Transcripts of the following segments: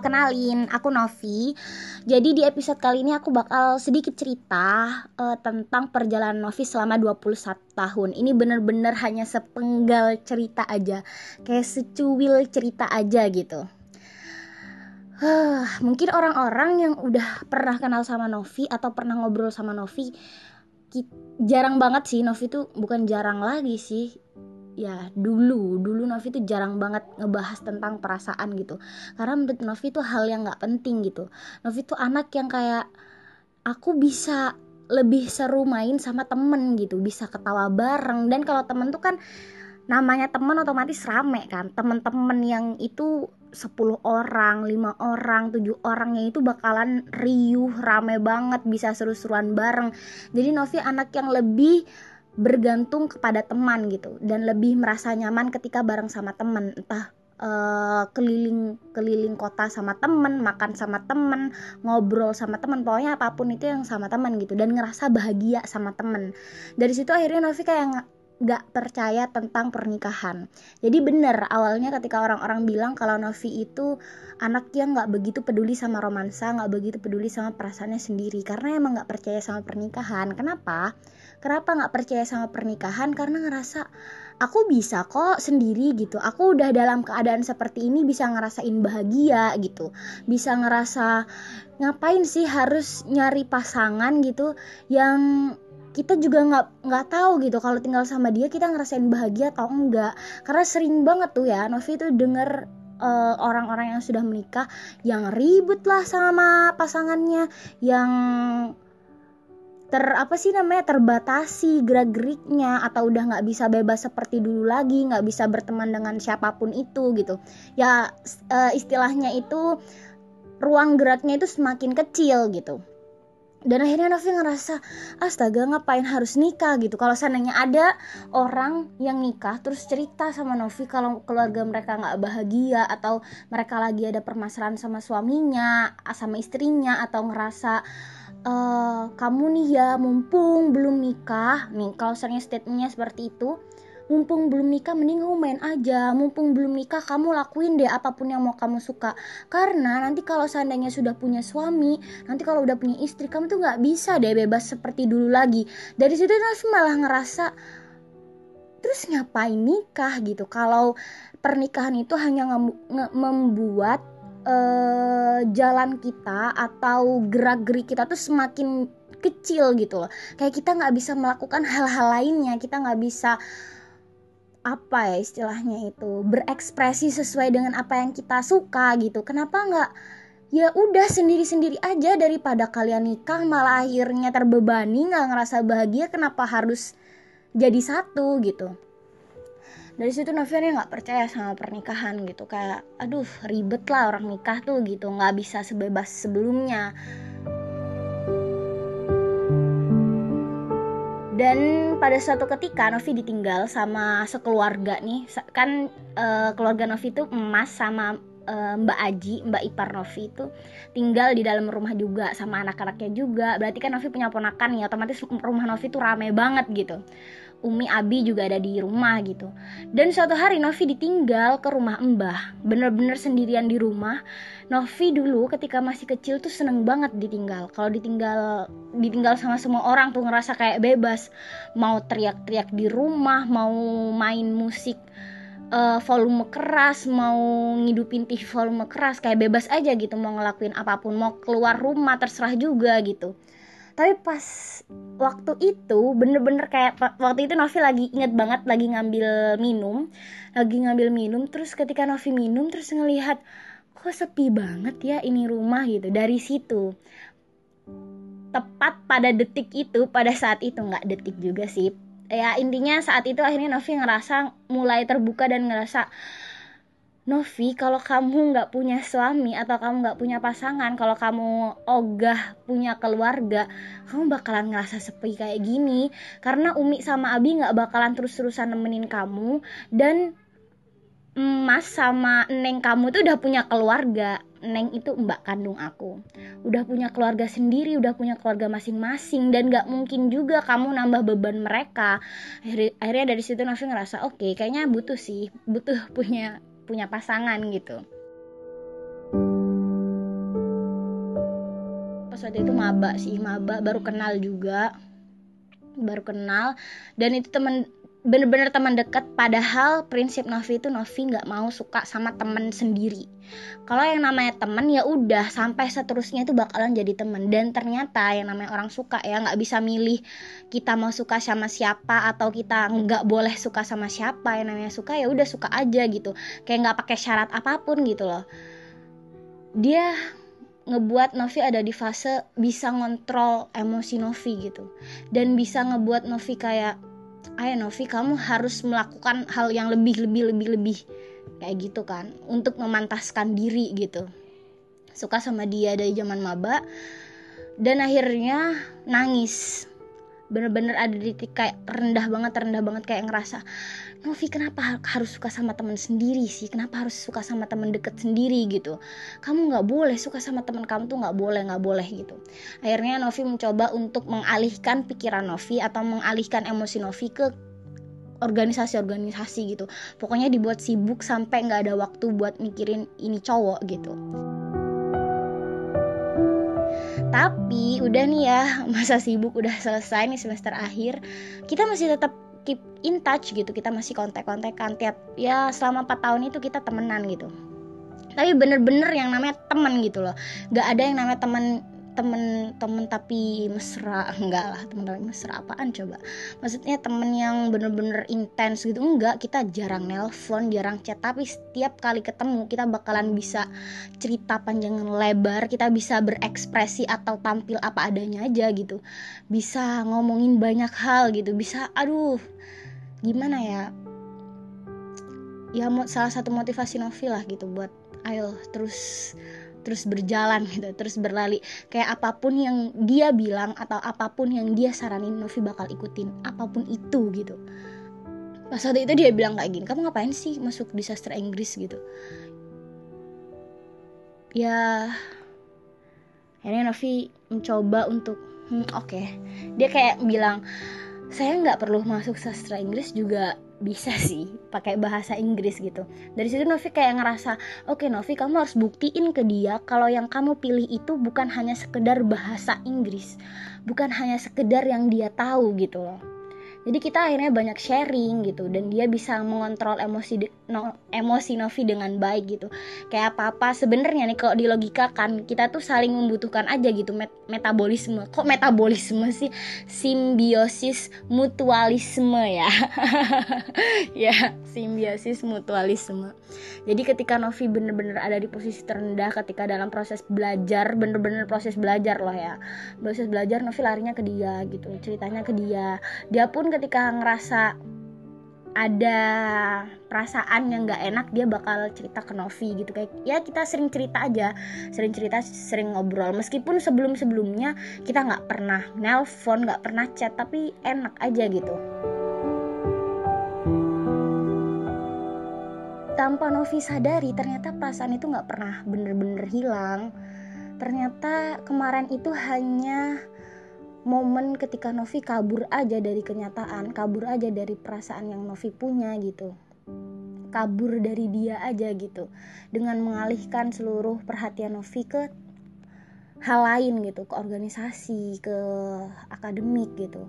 kenalin, aku Novi. Jadi di episode kali ini aku bakal sedikit cerita uh, tentang perjalanan Novi selama 21 tahun. Ini bener-bener hanya sepenggal cerita aja, kayak secuil cerita aja gitu. Huh, mungkin orang-orang yang udah pernah kenal sama Novi atau pernah ngobrol sama Novi, jarang banget sih Novi tuh bukan jarang lagi sih ya dulu. Dulu Novi tuh jarang banget ngebahas tentang perasaan gitu. Karena menurut Novi tuh hal yang nggak penting gitu. Novi tuh anak yang kayak aku bisa lebih seru main sama temen gitu. Bisa ketawa bareng. Dan kalau temen tuh kan namanya temen otomatis rame kan. Temen-temen yang itu 10 orang, 5 orang, 7 orangnya itu bakalan riuh, rame banget, bisa seru-seruan bareng. Jadi Novi anak yang lebih bergantung kepada teman gitu dan lebih merasa nyaman ketika bareng sama teman entah uh, keliling keliling kota sama temen makan sama temen ngobrol sama temen pokoknya apa pun itu yang sama temen gitu dan ngerasa bahagia sama temen dari situ akhirnya Novi kayak nggak percaya tentang pernikahan. Jadi bener awalnya ketika orang-orang bilang kalau Novi itu anak yang nggak begitu peduli sama romansa, nggak begitu peduli sama perasaannya sendiri karena emang nggak percaya sama pernikahan. Kenapa? Kenapa nggak percaya sama pernikahan? Karena ngerasa aku bisa kok sendiri gitu. Aku udah dalam keadaan seperti ini bisa ngerasain bahagia gitu. Bisa ngerasa ngapain sih harus nyari pasangan gitu yang kita juga nggak nggak tahu gitu. Kalau tinggal sama dia kita ngerasain bahagia atau enggak? Karena sering banget tuh ya Novi tuh denger uh, orang-orang yang sudah menikah yang ribut lah sama pasangannya yang ter apa sih namanya terbatasi gerak geriknya atau udah nggak bisa bebas seperti dulu lagi nggak bisa berteman dengan siapa pun itu gitu. Ya uh, istilahnya itu ruang geraknya itu semakin kecil gitu. Dan akhirnya Novi ngerasa astaga ngapain harus nikah? gitu. Kalau seandainya ada orang yang nikah terus cerita sama Novi kalau keluarga mereka nggak bahagia atau mereka lagi ada permasalahan sama suaminya sama istrinya atau ngerasa uh, kamu nih ya mumpung belum nikah nih kalau seringnya statementnya seperti itu mumpung belum nikah mending kamu main aja. Mumpung belum nikah kamu lakuin deh apa pun yang mau kamu suka. Karena nanti kalau seandainya sudah punya suami nanti kalau udah punya istri kamu tuh nggak bisa deh bebas seperti dulu lagi. Dari situ Nafi malah ngerasa terus ngapain nikah? gitu. Kalau pernikahan itu hanya membuat uh, jalan kita atau gerak gerik kita tuh semakin kecil gitu loh. Kayak kita nggak bisa melakukan hal-hal lainnya. Kita nggak bisa apa ya istilahnya itu berekspresi sesuai dengan apa yang kita suka gitu. Kenapa nggak? Ya udah sendiri-sendiri aja daripada kalian nikah malah akhirnya terbebani nggak ngerasa bahagia kenapa harus jadi satu gitu dari situ Novianya nggak percaya sama pernikahan gitu kayak aduh ribet lah orang nikah tuh gitu nggak bisa sebebas sebelumnya dan pada suatu ketika Novi ditinggal sama sekeluarga nih kan uh, keluarga Novi itu emas sama uh, Mbak Aji, Mbak Ipar Novi itu tinggal di dalam rumah juga sama anak-anaknya juga. Berarti kan Novi punya ponakan ya, otomatis rumah Novi itu rame banget gitu. Umi Abi juga ada di rumah gitu. Dan suatu hari Novi ditinggal ke rumah Mbah, bener-bener sendirian di rumah. Novi dulu ketika masih kecil tuh seneng banget ditinggal. Kalau ditinggal ditinggal sama semua orang tuh ngerasa kayak bebas, mau teriak-teriak di rumah, mau main musik uh, volume keras mau ngidupin TV volume keras kayak bebas aja gitu mau ngelakuin apa pun mau keluar rumah terserah juga gitu tapi pas waktu itu bener-bener kayak waktu itu Novi lagi inget banget lagi ngambil minum lagi ngambil minum terus ketika Novi minum terus ngelihat kok sepi banget ya ini rumah? gitu. Dari situ tepat pada detik itu pada saat itu nggak detik juga sih. Ya intinya saat itu akhirnya Novi ngerasa mulai terbuka dan ngerasa Novi kalau kamu nggak punya suami atau kamu nggak punya pasangan kalau kamu ogah punya keluarga kamu bakalan ngerasa sepi kayak gini. Karena Umi sama Abi nggak bakalan terus-terusan nemenin kamu. Dan Mas sama Neng kamu tuh udah punya keluarga. Neng itu mbak kandung aku. Udah punya keluarga sendiri udah punya keluarga masing-masing. Dan gak mungkin juga kamu nambah beban mereka. Akhirnya dari situ Novi ngerasa oke okay, kayaknya butuh sih butuh punya punya pasangan gitu. Pas waktu itu maba sih maba baru kenal juga. Baru kenal. Dan itu temen bener-bener teman dekat padahal prinsip Novi itu Novi nggak mau suka sama temen sendiri. Kalau yang namanya temen ya udah sampai seterusnya itu bakalan jadi temen dan ternyata yang namanya orang suka ya nggak bisa milih kita mau suka sama siapa atau kita nggak boleh suka sama siapa. Yang namanya suka ya udah suka aja gitu. Kayak nggak pakai syarat apa pun gitu loh. Dia ngebuat Novi ada di fase bisa ngontrol emosi Novi gitu. Dan bisa ngebuat Novi kayak ayo Novi kamu harus melakukan hal yang lebih lebih lebih lebih kayak gitu kan. Untuk memantaskan diri gitu. Suka sama dia dari zaman maba. Dan akhirnya nangis. Bener-bener ada di titik kayak rendah banget rendah banget kayak ngerasa Novi kenapa harus suka sama teman sendiri sih? Kenapa harus suka sama teman deket sendiri gitu? Kamu nggak boleh suka sama teman kamu tuh nggak boleh nggak boleh gitu. Akhirnya Novi mencoba untuk mengalihkan pikiran Novi atau mengalihkan emosi Novi ke organisasi-organisasi gitu. Pokoknya dibuat sibuk sampai nggak ada waktu buat mikirin ini cowok gitu. Tapi udah nih ya masa sibuk udah selesai nih semester akhir kita masih tetap in touch gitu kita masih kontak-kontakan tiap ya selama 4 tahun itu kita temenan gitu. Tapi bener-bener yang namanya temen gitu loh. Gak ada yang namanya temen temen-temen tapi mesra. Enggak lah temen tapi mesra. Apaan coba? Maksudnya temen yang bener-bener intens gitu? Enggak kita jarang nelpon jarang chat. Tapi setiap kali ketemu kita bakalan bisa cerita panjang lebar. Kita bisa berekspresi atau tampil apa adanya aja gitu. Bisa ngomongin banyak hal gitu. Bisa aduh gimana ya? Ya salah satu motivasi Novi lah gitu buat ayo terus terus berjalan gitu terus berlari. Kayak apa pun yang dia bilang atau apa pun yang dia saranin Novi bakal ikutin apa pun itu gitu. Pas waktu itu dia bilang kayak gini kamu ngapain sih masuk di sastra Inggris? gitu. Ya akhirnya Novi mencoba untuk hmm, oke. Okay. dia kayak bilang saya nggak perlu masuk sastra Inggris juga bisa sih pakai bahasa Inggris gitu. Dari situ Novi kayak ngerasa oke okay, Novi kamu harus buktiin ke dia kalau yang kamu pilih itu bukan hanya sekedar bahasa Inggris bukan hanya sekedar yang dia tahu gitu loh jadi kita akhirnya banyak sharing gitu dan dia bisa mengontrol emosi no, emosi Novi dengan baik gitu. Kayak apa apa sebenarnya nih kalau di logika kan kita tuh saling membutuhkan aja gitu met metabolisme. Kok metabolisme sih? Simbiosis mutualisme ya. Ya simbiosis mutualisme. Jadi ketika Novi bener-bener ada di posisi terendah ketika dalam proses belajar bener-bener proses belajar loh ya. Proses belajar Novi larinya ke dia gitu ceritanya ke dia. Dia pun ketika ngerasa ada perasaan yang nggak enak dia bakal cerita ke Novi gitu. Kayak ya kita sering cerita aja sering cerita sering ngobrol. Meskipun sebelum sebelumnya kita nggak pernah nelpon nggak pernah chat tapi enak aja gitu tanpa Novi sadari ternyata perasaan itu nggak pernah bener-bener hilang ternyata kemarin itu hanya momen ketika Novi kabur aja dari kenyataan, kabur aja dari perasaan yang Novi punya gitu. Kabur dari dia aja gitu. Dengan mengalihkan seluruh perhatian Novi ke hal lain gitu, ke organisasi, ke akademik gitu.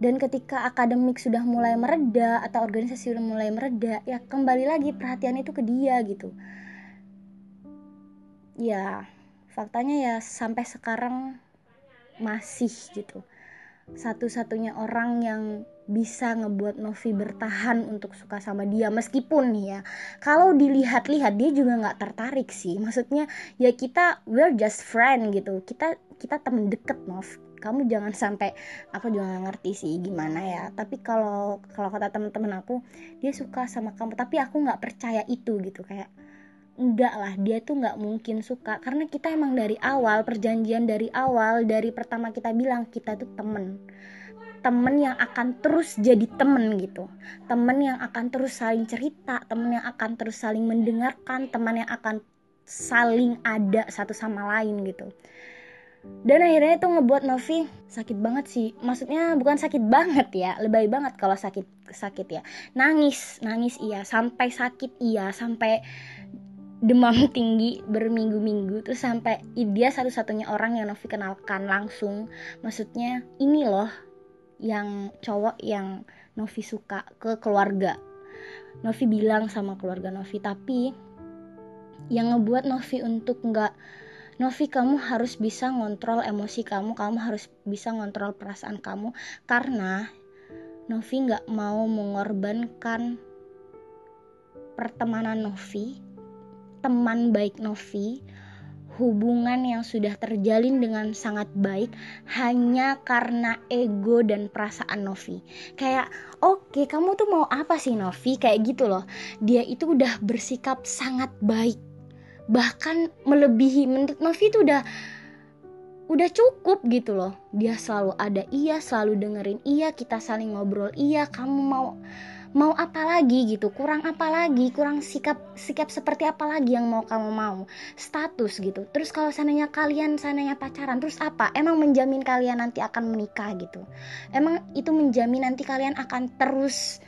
Dan ketika akademik sudah mulai mereda atau organisasi sudah mulai mereda, ya kembali lagi perhatian itu ke dia gitu. Ya, faktanya ya sampai sekarang masih gitu. Satu-satunya orang yang bisa ngebuat Novi bertahan untuk suka sama dia meskipun nih ya kalau dilihat-lihat dia juga nggak tertarik sih. Maksudnya ya kita we're just friend gitu. Kita kita temen deket Nov kamu jangan sampai aku juga gak ngerti sih gimana ya. Tapi kalau kalau kata temen-temen aku dia suka sama kamu tapi aku nggak percaya itu gitu. Kayak enggak lah dia tuh nggak mungkin suka. Karena kita emang dari awal perjanjian dari awal dari pertama kita bilang kita tuh temen. Temen yang akan terus jadi temen gitu. Temen yang akan terus saling cerita temen yang akan terus saling mendengarkan teman yang akan saling ada satu sama lain gitu dan akhirnya itu ngebuat Novi sakit banget sih. Maksudnya bukan sakit banget ya lebay banget kalau sakit sakit ya. Nangis nangis iya. Sampai sakit iya sampai demam tinggi berminggu-minggu. Terus sampai dia satu-satunya orang yang Novi kenalkan langsung. Maksudnya ini loh yang cowok yang Novi suka ke keluarga. Novi bilang sama keluarga Novi tapi yang ngebuat Novi untuk nggak Novi kamu harus bisa ngontrol emosi kamu kamu harus bisa ngontrol perasaan kamu karena Novi nggak mau mengorbankan pertemanan Novi teman baik Novi, hubungan yang sudah terjalin dengan sangat baik hanya karena ego dan perasaan Novi. Kayak, oke, okay, kamu tuh mau apa sih Novi? Kayak gitu loh. Dia itu udah bersikap sangat baik. Bahkan melebihi menurut Novi itu udah udah cukup gitu loh. Dia selalu ada iya, selalu dengerin iya, kita saling ngobrol iya, kamu mau mau apa lagi gitu kurang apa lagi kurang sikap sikap seperti apa lagi yang mau kamu mau status gitu. Terus kalau sananya kalian sananya pacaran terus apa? Emang menjamin kalian nanti akan menikah gitu? Emang itu menjamin nanti kalian akan terus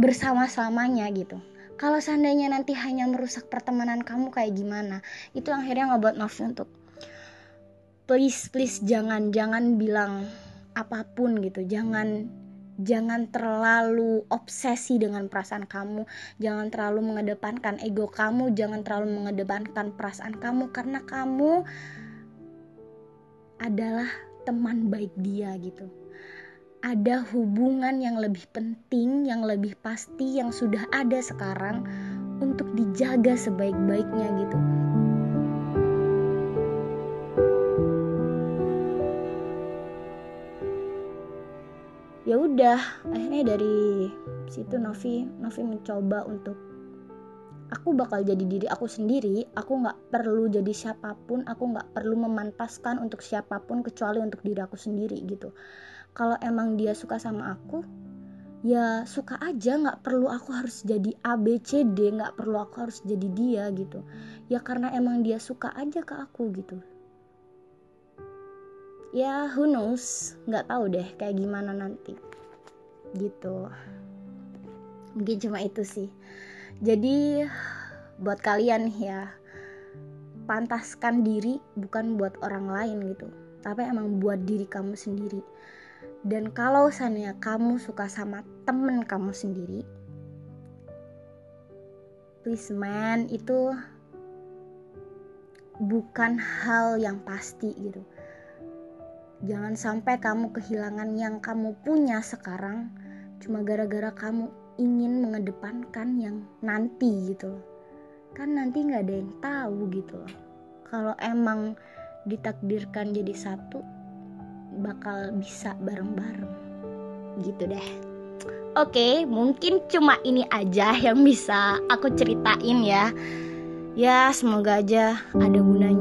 bersama selamanya gitu kalau seandainya nanti hanya merusak pertemanan kamu kayak gimana? Itu akhirnya ngebuat Novi untuk please please jangan jangan bilang apa pun gitu. Jangan jangan terlalu obsesi dengan perasaan kamu. Jangan terlalu mengedepankan ego kamu. Jangan terlalu mengedepankan perasaan kamu. Karena kamu adalah teman baik dia gitu ada hubungan yang lebih penting yang lebih pasti yang sudah ada sekarang untuk dijaga sebaik-baiknya gitu. Ya udah akhirnya dari situ Novi Novi mencoba untuk aku bakal jadi diri aku sendiri aku nggak perlu jadi siapa pun aku nggak perlu memantaskan untuk siapa pun kecuali untuk diri aku sendiri gitu kalau emang dia suka sama aku ya suka aja. Nggak perlu aku harus jadi A B C D. Nggak perlu aku harus jadi dia gitu. Ya karena emang dia suka aja ke aku gitu. Ya who knows? Nggak tahu deh kayak gimana nanti. Gitu. Mungkin cuma itu sih. Jadi buat kalian ya pantaskan diri bukan buat orang lain gitu. Tapi emang buat diri kamu sendiri dan kalau misalnya kamu suka sama temen kamu sendiri please man itu bukan hal yang pasti gitu Jangan sampai kamu kehilangan yang kamu punya sekarang cuma gara-gara kamu ingin mengedepankan yang nanti gitu. Kan nanti nggak ada yang tahu gitu loh. Kalau emang ditakdirkan jadi satu bakal bisa bareng-bareng. Gitu deh. Oke, mungkin cuma ini aja yang bisa aku ceritain ya. Ya, semoga aja ada guna